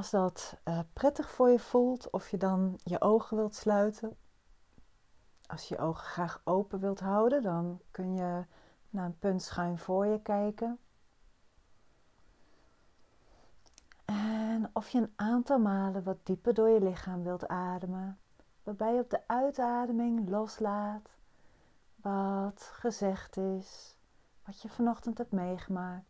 als dat uh, prettig voor je voelt, of je dan je ogen wilt sluiten. Als je je ogen graag open wilt houden, dan kun je naar een punt schuin voor je kijken. En of je een aantal malen wat dieper door je lichaam wilt ademen, waarbij je op de uitademing loslaat wat gezegd is, wat je vanochtend hebt meegemaakt.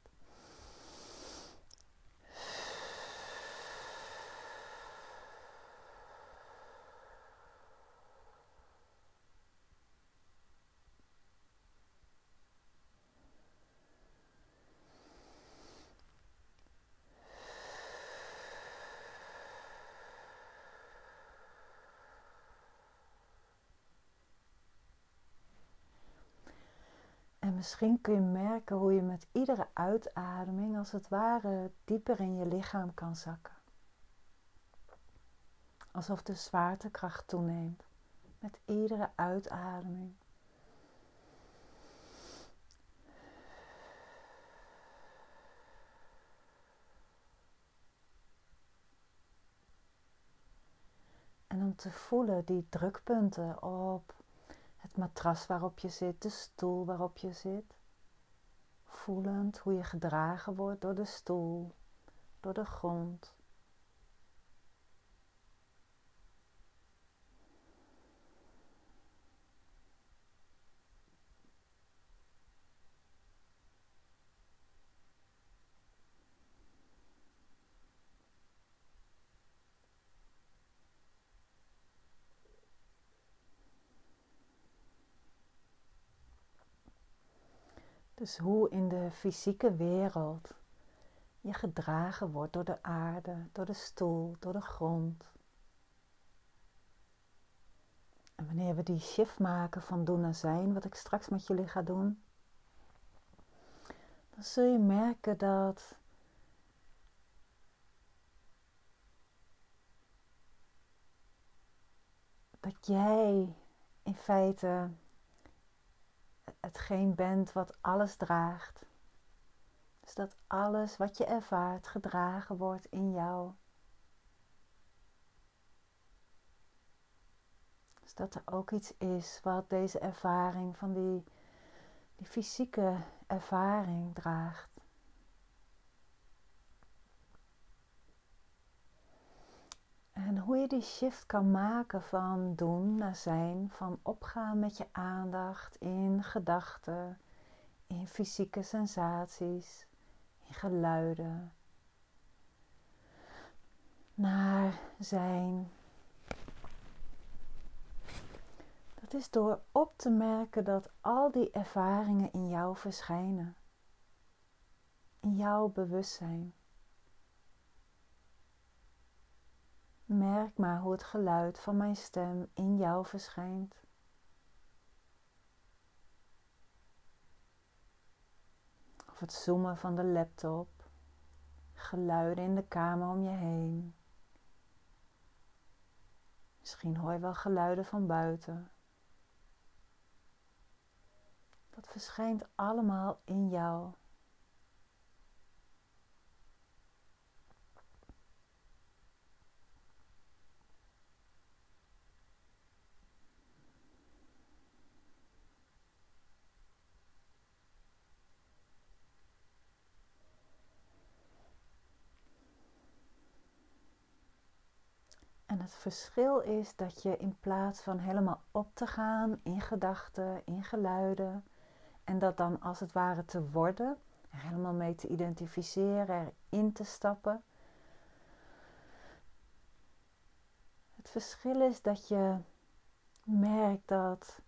Misschien kun je merken hoe je met iedere uitademing als het ware dieper in je lichaam kan zakken. Alsof de zwaartekracht toeneemt met iedere uitademing. En om te voelen die drukpunten op het matras waarop je zit, de stoel waarop je zit. Voelend hoe je gedragen wordt door de stoel, door de grond. Dus hoe in de fysieke wereld je gedragen wordt door de aarde, door de stoel, door de grond. En wanneer we die shift maken van doen naar zijn, wat ik straks met jullie ga doen, dan zul je merken dat dat jij in feite hetgeen bent wat alles draagt. Dus dat alles wat je ervaart gedragen wordt in jou. Dus dat er ook iets is wat deze ervaring van die, die fysieke ervaring draagt. En hoe je die shift kan maken van doen naar zijn, van opgaan met je aandacht in gedachten, in fysieke sensaties, in geluiden, naar zijn. Dat is door op te merken dat al die ervaringen in jou verschijnen, in jouw bewustzijn. Merk maar hoe het geluid van mijn stem in jou verschijnt. Of het zoomen van de laptop, geluiden in de kamer om je heen. Misschien hoor je wel geluiden van buiten. Dat verschijnt allemaal in jou. Het verschil is dat je in plaats van helemaal op te gaan in gedachten, in geluiden, en dat dan als het ware te worden, er helemaal mee te identificeren, erin te stappen. Het verschil is dat je merkt dat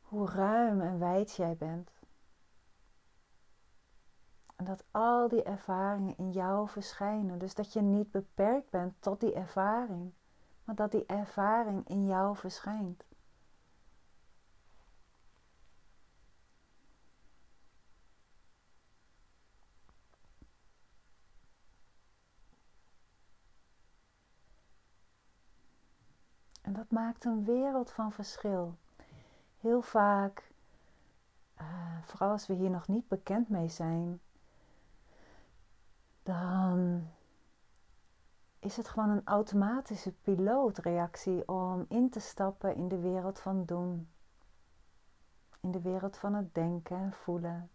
hoe ruim en wijd jij bent. En dat al die ervaringen in jou verschijnen. Dus dat je niet beperkt bent tot die ervaring, maar dat die ervaring in jou verschijnt. En dat maakt een wereld van verschil. Heel vaak, uh, vooral als we hier nog niet bekend mee zijn, dan is het gewoon een automatische pilootreactie om in te stappen in de wereld van doen. In de wereld van het denken en voelen.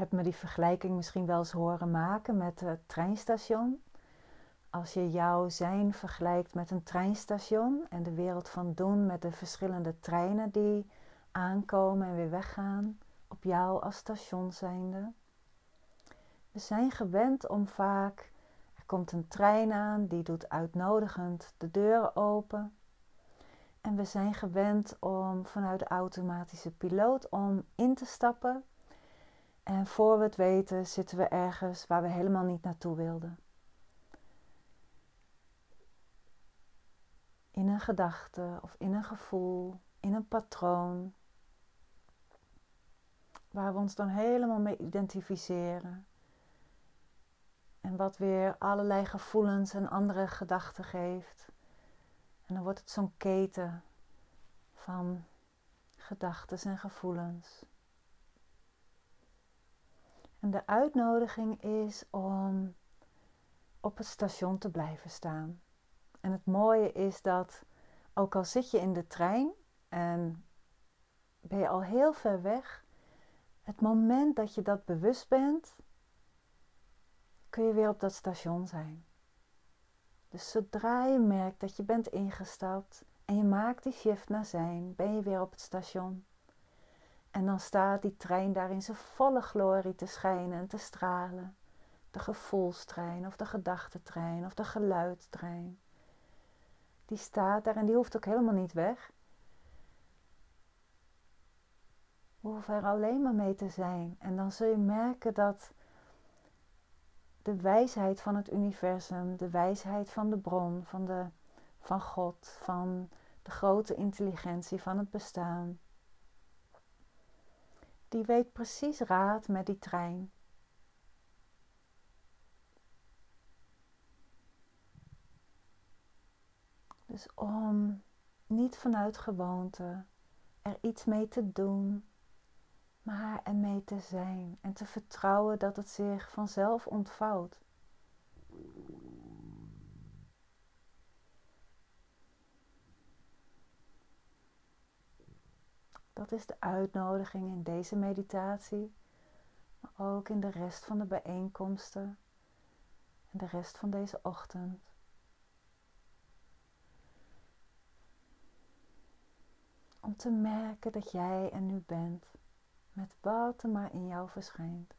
Hebt me die vergelijking misschien wel eens horen maken met het treinstation. Als je jouw zijn vergelijkt met een treinstation en de wereld van doen met de verschillende treinen die aankomen en weer weggaan, op jou als station zijnde. We zijn gewend om vaak, er komt een trein aan, die doet uitnodigend de deuren open. En we zijn gewend om vanuit de automatische piloot om in te stappen. En voor we het weten zitten we ergens waar we helemaal niet naartoe wilden. in een gedachte of in een gevoel, in een patroon, waar we ons dan helemaal mee identificeren. En wat weer allerlei gevoelens en andere gedachten geeft. En dan wordt het zo'n keten van gedachten en gevoelens. En de uitnodiging is om op het station te blijven staan. En het mooie is dat, ook al zit je in de trein en ben je al heel ver weg, het moment dat je dat bewust bent, kun je weer op dat station zijn. Dus zodra je merkt dat je bent ingestapt en je maakt die shift naar zijn, ben je weer op het station. En dan staat die trein daar in zijn volle glorie te schijnen en te stralen. De gevoelstrein of de gedachtentrein of de geluidstrein die staat daar en die hoeft ook helemaal niet weg. We hoeven er alleen maar mee te zijn. En dan zul je merken dat de wijsheid van het universum, de wijsheid van de bron, van, de, van God, van de grote intelligentie van het bestaan, die weet precies raad met die trein. Dus om niet vanuit gewoonte er iets mee te doen, maar er mee te zijn en te vertrouwen dat het zich vanzelf ontvouwt. Dat is de uitnodiging in deze meditatie, maar ook in de rest van de bijeenkomsten en de rest van deze ochtend. om te merken dat jij er nu bent met wat er maar in jou verschijnt.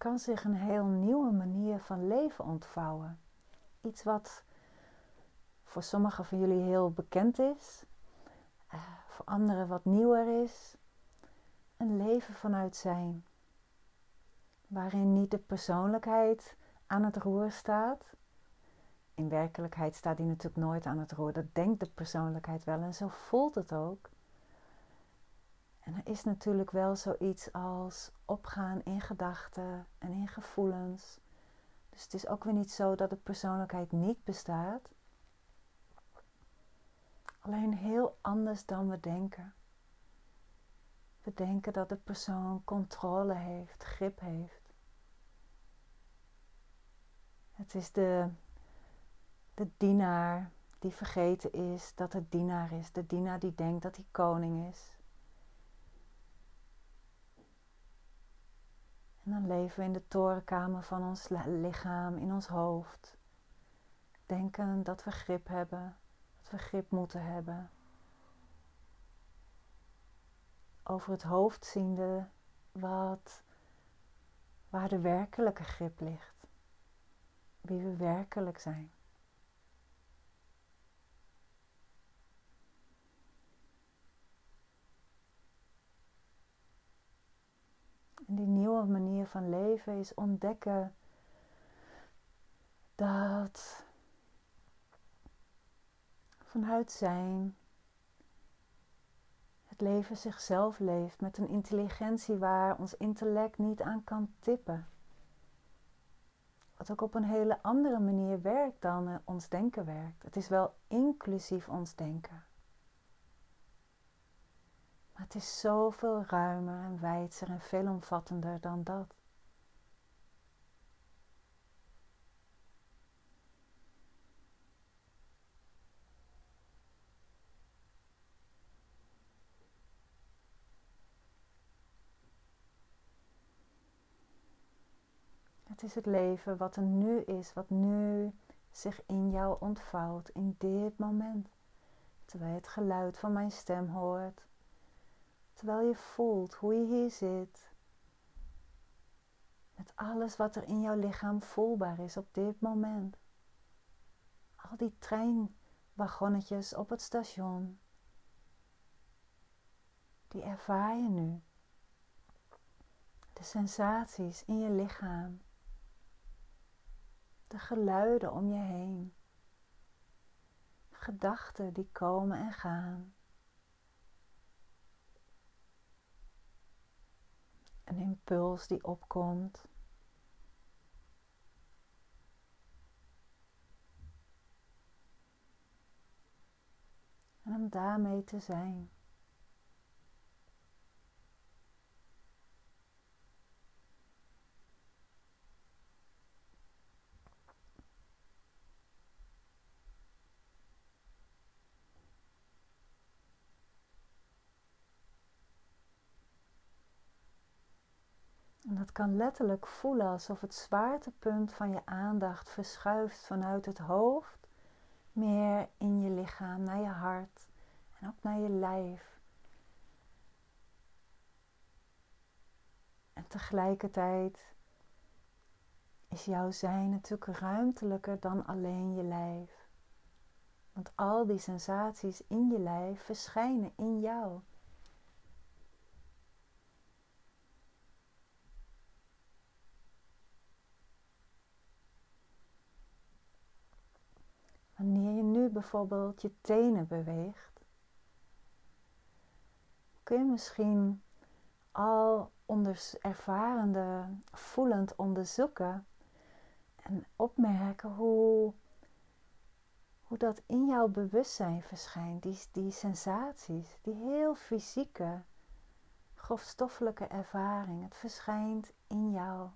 Kan zich een heel nieuwe manier van leven ontvouwen. Iets wat voor sommigen van jullie heel bekend is, uh, voor anderen wat nieuwer is. Een leven vanuit zijn, waarin niet de persoonlijkheid aan het roer staat. In werkelijkheid staat die natuurlijk nooit aan het roer. Dat denkt de persoonlijkheid wel en zo voelt het ook. En er is natuurlijk wel zoiets als opgaan in gedachten en in gevoelens. Dus het is ook weer niet zo dat de persoonlijkheid niet bestaat. Alleen heel anders dan we denken. We denken dat de persoon controle heeft, grip heeft. Het is de, de dienaar die vergeten is dat het dienaar is. De dienaar die denkt dat hij koning is. En dan leven we in de torenkamer van ons lichaam, in ons hoofd. Denken dat we grip hebben, dat we grip moeten hebben. Over het hoofd ziende wat, waar de werkelijke grip ligt. Wie we werkelijk zijn. En die nieuwe manier van leven is ontdekken dat vanuit zijn het leven zichzelf leeft met een intelligentie waar ons intellect niet aan kan tippen. Wat ook op een hele andere manier werkt dan eh, ons denken werkt. Het is wel inclusief ons denken. Maar het is zoveel ruimer en wijdser en veelomvattender dan dat. Het is het leven wat er nu is, wat nu zich in jou ontvouwt, in dit moment. Terwijl je het geluid van mijn stem hoort, Terwijl je voelt hoe je hier zit. Met alles wat er in jouw lichaam voelbaar is op dit moment. Al die treinwagonnetjes op het station. Die ervaar je nu. De sensaties in je lichaam. De geluiden om je heen. Gedachten die komen en gaan. Een impuls die opkomt. En om daarmee te zijn. En dat kan letterlijk voelen alsof het zwaartepunt van je aandacht verschuift vanuit het hoofd meer in je lichaam, naar je hart en ook naar je lijf. En tegelijkertijd is jouw zijn natuurlijk ruimtelijker dan alleen je lijf. Want al die sensaties in je lijf verschijnen in jou. Wanneer je nu bijvoorbeeld je tenen beweegt, kun je misschien al ervarende, voelend onderzoeken en opmerken hoe, hoe dat in jouw bewustzijn verschijnt, die, die sensaties, die heel fysieke, grofstoffelijke ervaring. Het verschijnt in jou.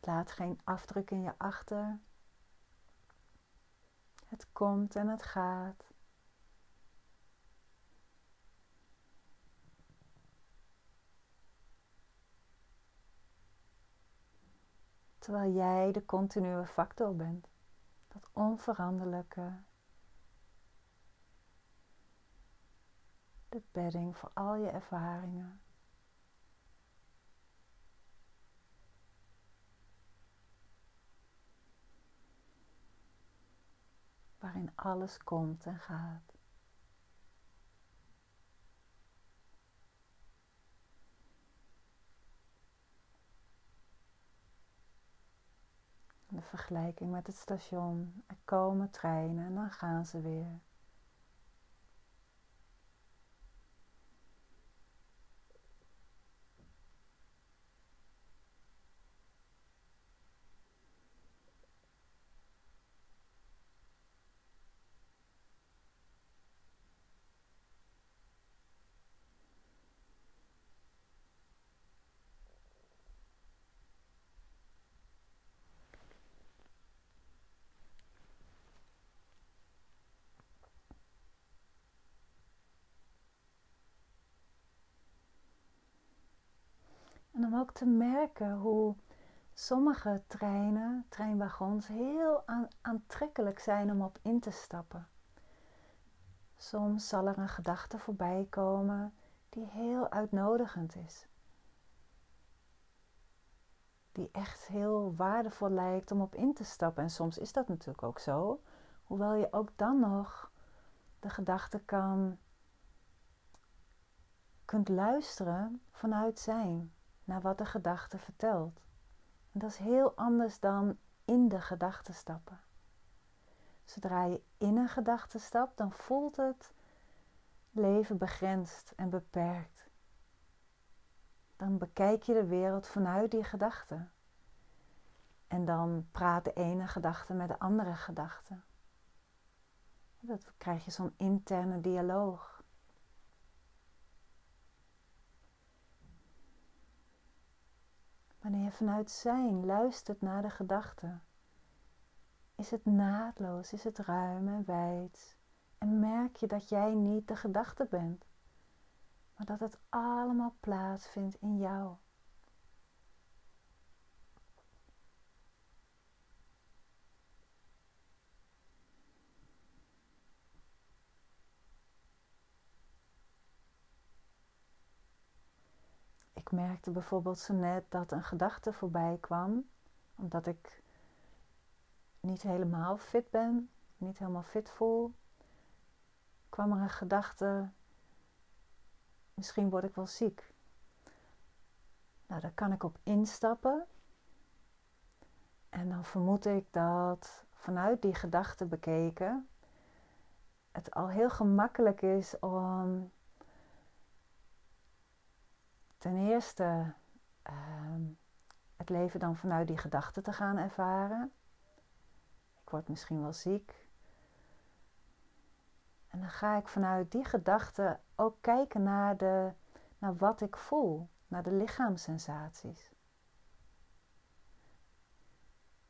Het laat geen afdruk in je achter. Het komt en het gaat. Terwijl jij de continue factor bent. Dat onveranderlijke. De bedding voor al je ervaringen. Waarin alles komt en gaat. De vergelijking met het station. Er komen treinen en dan gaan ze weer. Te merken hoe sommige treinen, treinwagons, heel aantrekkelijk zijn om op in te stappen. Soms zal er een gedachte voorbij komen die heel uitnodigend is. Die echt heel waardevol lijkt om op in te stappen. En soms is dat natuurlijk ook zo. Hoewel je ook dan nog de gedachte kan, kunt luisteren vanuit zijn naar wat de gedachte vertelt. En dat is heel anders dan in de gedachte stappen. Zodra je in een gedachte stapt, dan voelt het leven begrensd en beperkt. Dan bekijk je de wereld vanuit die gedachte. En dan praat de ene gedachte met de andere gedachte. Dan krijg je zo'n interne dialoog. Wanneer je vanuit zijn luistert naar de gedachten, is het naadloos, is het ruim en wijd. En merk je dat jij niet de gedachte bent, maar dat het allemaal plaatsvindt in jou. Ik merkte bijvoorbeeld zo net dat een gedachte voorbij kwam, omdat ik niet helemaal fit ben, niet helemaal fit voel, kwam er een gedachte, misschien word ik wel ziek. Nou, daar kan ik op instappen. En dan vermoed ik dat vanuit die gedachte bekeken het al heel gemakkelijk is om ten eerste ehm, het leven dan vanuit die gedachte te gaan ervaren. Ik word misschien wel ziek. En dan ga ik vanuit die gedachte ook kijken naar, de, naar wat ik voel, naar de lichaamssensaties.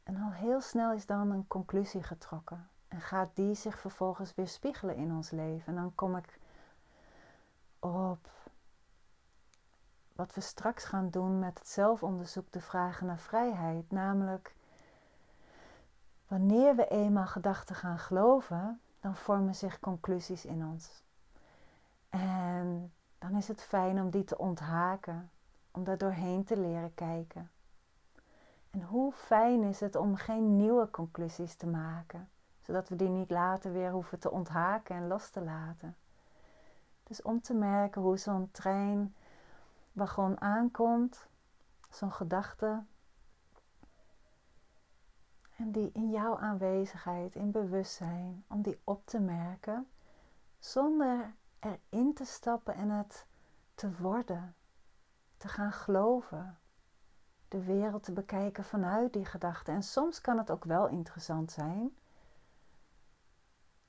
En al heel snel is dan een conclusie getrokken. En gaat die zich vervolgens weer spiegelen in ons leven. En dan kom ik op wat we straks gaan doen met het zelfonderzoek, de vragen naar vrijheid. Namelijk, wanneer we eenmaal gedachten gaan geloven, dan vormen zich conclusies in ons. En dan is het fijn om die te onthaken, om daar doorheen te leren kijken. En hoe fijn is het om geen nieuwe conclusies te maken, zodat we die niet later weer hoeven te onthaken en los te laten. Dus om te merken hoe zo'n trein wagon aankomt, zo'n gedachte, en die in jouw aanwezigheid, in bewustzijn, om die op te merken, zonder erin te stappen en het te worden, te gaan geloven, de wereld te bekijken vanuit die gedachte. En soms kan het ook wel interessant zijn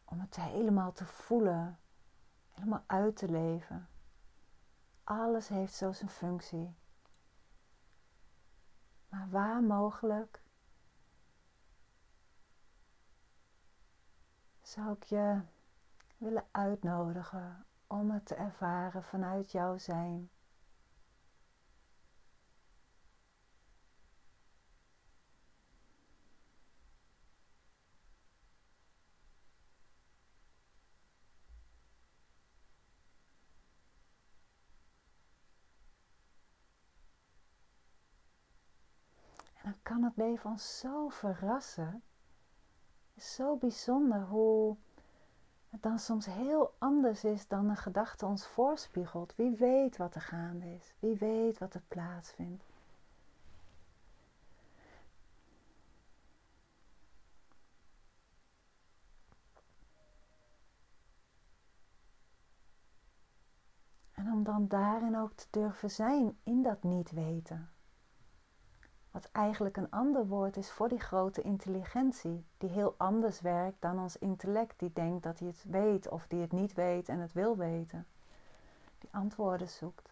om het helemaal te voelen, helemaal uit te leven. Alles heeft zo zijn functie. Maar waar mogelijk zou ik je willen uitnodigen om het te ervaren vanuit jouw zijn. En leven ons zo verrassen zo bijzonder hoe het dan soms heel anders is dan een gedachte ons voorspiegelt. Wie weet wat er gaande is, wie weet wat er plaatsvindt. En om dan daarin ook te durven zijn in dat niet weten. Wat eigenlijk een ander woord is voor die grote intelligentie, die heel anders werkt dan ons intellect, die denkt dat hij het weet of die het niet weet en het wil weten. Die antwoorden zoekt.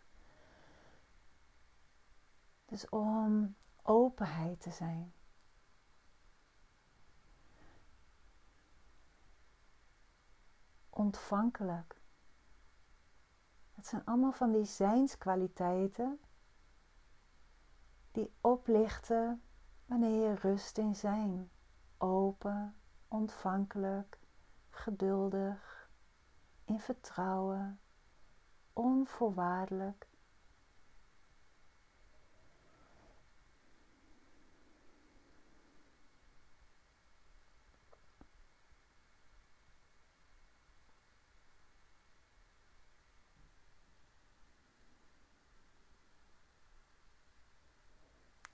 Dus om openheid te zijn. Ontvankelijk. Het zijn allemaal van die zijnskwaliteiten die oplichten wanneer je rust in zijn. Open, ontvankelijk, geduldig, in vertrouwen, onvoorwaardelijk.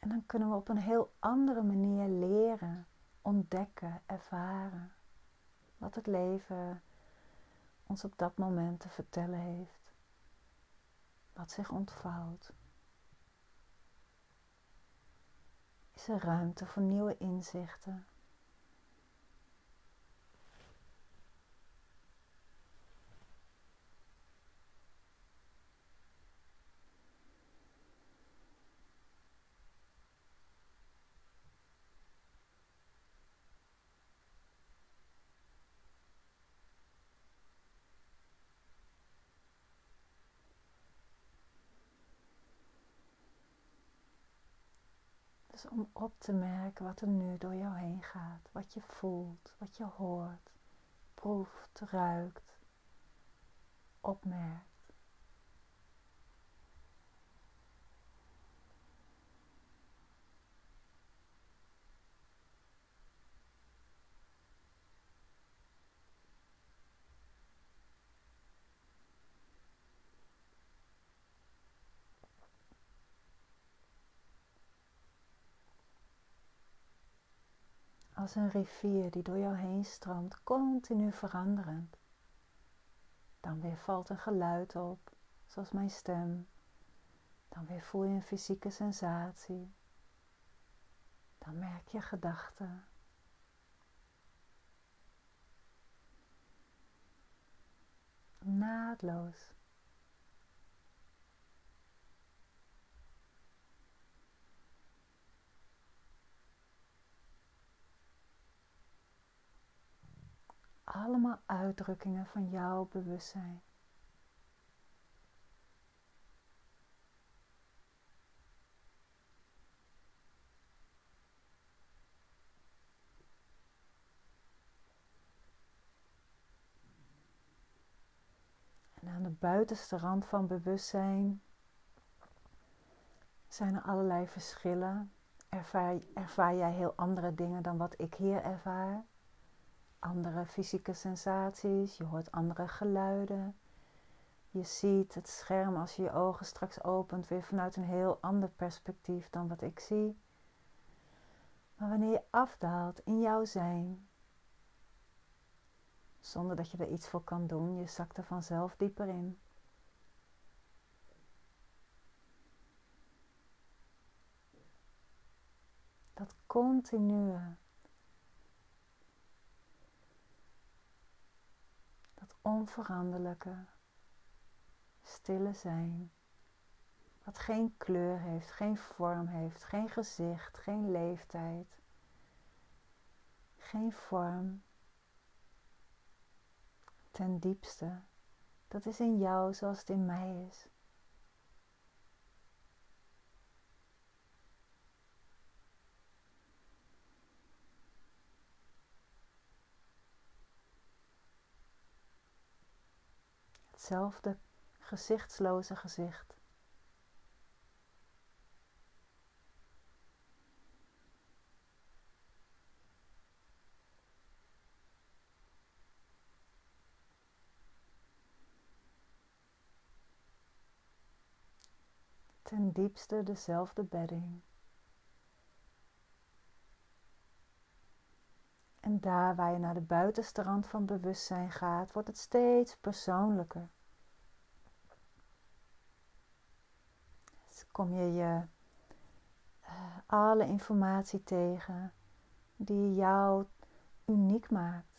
En dan kunnen we op een heel andere manier leren, ontdekken, ervaren wat het leven ons op dat moment te vertellen heeft. Wat zich ontvouwt. Is er ruimte voor nieuwe inzichten? Dus om op te merken wat er nu door jou heen gaat, wat je voelt, wat je hoort, proeft, ruikt, opmerkt. Als een rivier die door jou heen stroomt, continu veranderend. Dan weer valt een geluid op, zoals mijn stem. Dan weer voel je een fysieke sensatie. Dan merk je gedachten. Naadloos. Allemaal uitdrukkingen van jouw bewustzijn. En aan de buitenste rand van bewustzijn zijn er allerlei verschillen. Ervaar, ervaar jij heel andere dingen dan wat ik hier ervaar? Andere fysieke sensaties, je hoort andere geluiden. Je ziet het scherm als je je ogen straks opent weer vanuit een heel ander perspectief dan wat ik zie. Maar wanneer je afdaalt in jouw zijn, zonder dat je er iets voor kan doen, je zakt er vanzelf dieper in. Dat continue onveranderlijke, stille zijn. Wat geen kleur heeft, geen vorm heeft, geen gezicht, geen leeftijd, geen vorm. Ten diepste, dat is in jou zoals het in mij is. Hetzelfde gezichtsloze gezicht. Ten diepste dezelfde bedding. En daar waar je naar de buitenste rand van bewustzijn gaat, wordt het steeds persoonlijker. Dus kom je je uh, alle informatie tegen die jou uniek maakt.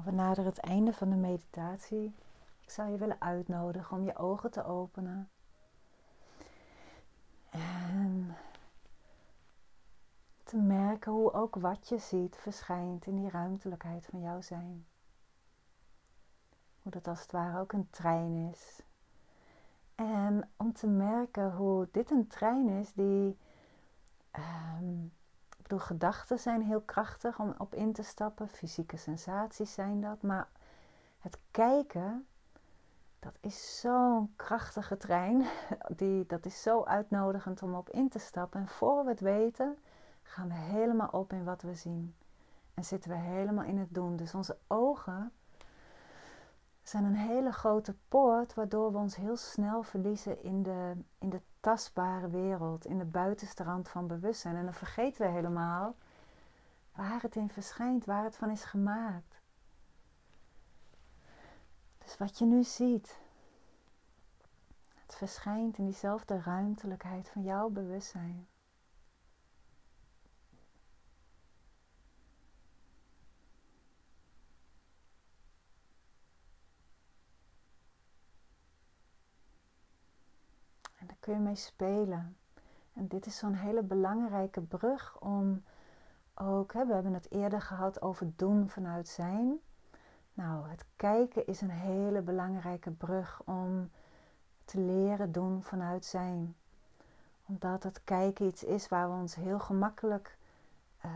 Nou, we naderen het einde van de meditatie. Ik zou je willen uitnodigen om je ogen te openen. En te merken hoe ook wat je ziet verschijnt in die ruimtelijkheid van jouw zijn. Hoe dat als het ware ook een trein is. En om te merken hoe dit een trein is die. Ik bedoel, gedachten zijn heel krachtig om op in te stappen, fysieke sensaties zijn dat, maar het kijken, dat is zo'n krachtige trein, die, dat is zo uitnodigend om op in te stappen. En voor we het weten, gaan we helemaal op in wat we zien. En zitten we helemaal in het doen. Dus onze ogen zijn een hele grote poort waardoor we ons heel snel verliezen in de, in de tastbare wereld, in de buitenste rand van bewustzijn. En dan vergeten we helemaal waar het in verschijnt, waar het van is gemaakt. Dus wat je nu ziet, het verschijnt in diezelfde ruimtelijkheid van jouw bewustzijn. Je mee spelen. En dit is zo'n hele belangrijke brug om ook, hè, we hebben het eerder gehad over doen vanuit zijn. Nou, het kijken is een hele belangrijke brug om te leren doen vanuit zijn. Omdat het kijken iets is waar we ons heel gemakkelijk. Uh,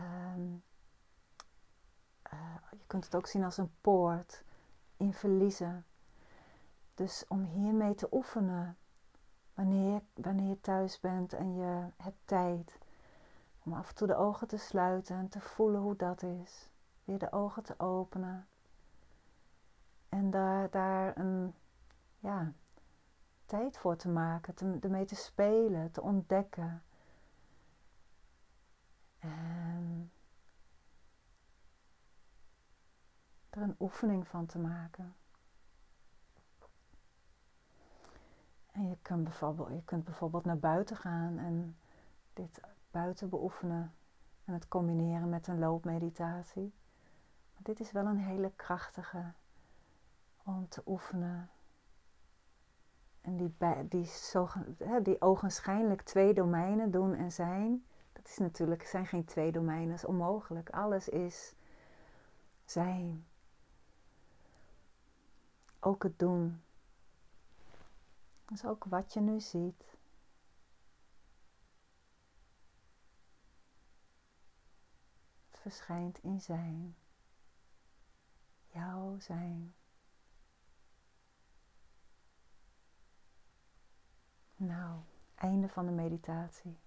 je kunt het ook zien als een poort in verliezen. Dus om hiermee te oefenen, Wanneer wanneer je thuis bent en je hebt tijd om af en toe de ogen te sluiten en te voelen hoe dat is. Weer de ogen te openen. En daar, daar een ja, tijd voor te maken, te, ermee te spelen, te ontdekken. En er een oefening van te maken. En je, kan bijvoorbeeld, je kunt bijvoorbeeld naar buiten gaan en dit buiten beoefenen en het combineren met een loopmeditatie. Dit is wel een hele krachtige om te oefenen. En die, die, die ogenschijnlijk twee domeinen doen en zijn, dat is natuurlijk, zijn geen twee domeinen, dat is onmogelijk. Alles is zijn. Ook het doen. Dus ook wat je nu ziet. Het verschijnt in zijn. Jouw zijn. Nou, einde van de meditatie.